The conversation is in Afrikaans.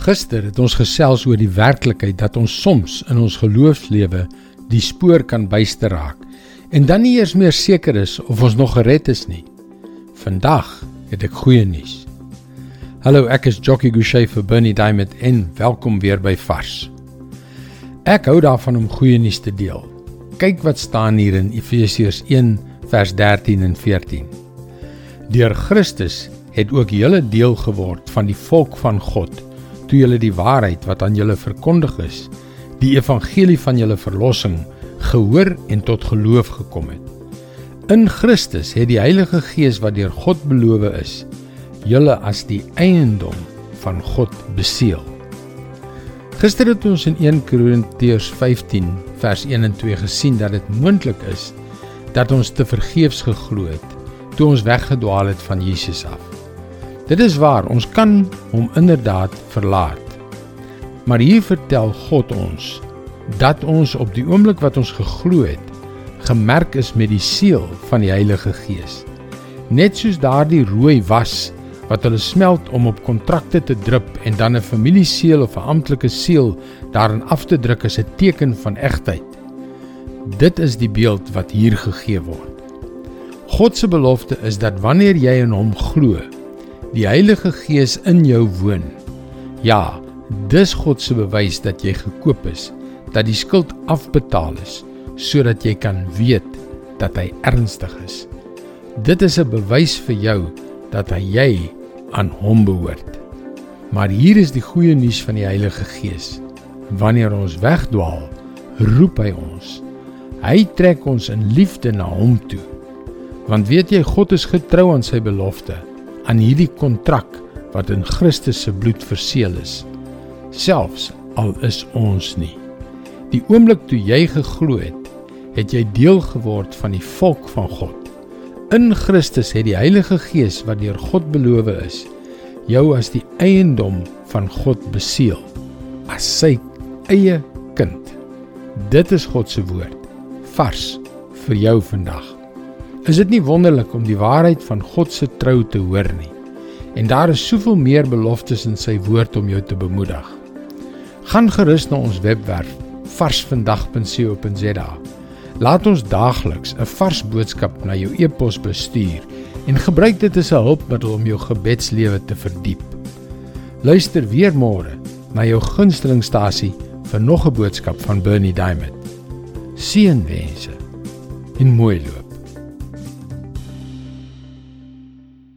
Gister het ons gesels oor die werklikheid dat ons soms in ons geloofslewe die spoor kan byster raak en dan nie eers meer seker is of ons nog gered is nie. Vandag het ek goeie nuus. Hallo, ek is Jockey Gouchee vir Bernie Diamond en welkom weer by Vars. Ek hou daarvan om goeie nuus te deel. Kyk wat staan hier in Efesiërs 1 vers 13 en 14. Deur Christus het ook julle deel geword van die volk van God toe julle die waarheid wat aan julle verkondig is, die evangelie van julle verlossing, gehoor en tot geloof gekom het. In Christus het die Heilige Gees wat deur God beloof is, julle as die eiendom van God beseël. Gister het ons in 1 Korintiërs 15 vers 1 en 2 gesien dat dit moontlik is dat ons te vergeefs geglo het toe ons weggedwaal het van Jesus af. Dit is waar, ons kan hom inderdaad verlaat. Maar hier vertel God ons dat ons op die oomblik wat ons geglo het, gemerk is met die seël van die Heilige Gees. Net soos daardie rooi was wat hulle smelt om op kontrakte te drup en dan 'n familieseël of 'n amptelike seël daarin af te druk as 'n teken van egtheid. Dit is die beeld wat hier gegee word. God se belofte is dat wanneer jy in hom glo, die Heilige Gees in jou woon. Ja, dis God se bewys dat jy gekoop is, dat die skuld afbetaal is, sodat jy kan weet dat hy ernstig is. Dit is 'n bewys vir jou dat hy jy aan hom behoort. Maar hier is die goeie nuus van die Heilige Gees. Wanneer ons wegdwaal, roep hy ons. Hy trek ons in liefde na hom toe. Want weet jy God is getrou aan sy belofte aan hierdie kontrak wat in Christus se bloed verseël is selfs al is ons nie. Die oomblik toe jy geglo het het jy deel geword van die volk van God. In Christus het die Heilige Gees wat deur God beloof is jou as die eiendom van God beseël as sy eie kind. Dit is God se woord vars vir jou vandag Is dit nie wonderlik om die waarheid van God se trou te hoor nie? En daar is soveel meer beloftes in sy woord om jou te bemoedig. Gaan gerus na ons webwerf varsvandag.co.za. Laat ons daagliks 'n vars boodskap na jou e-pos bestuur en gebruik dit as 'n hulpmiddel om jou gebedslewe te verdiep. Luister weer môre na jou gunstelingstasie vir nog 'n boodskap van Bernie Diamond. Seënwense en mooi loop.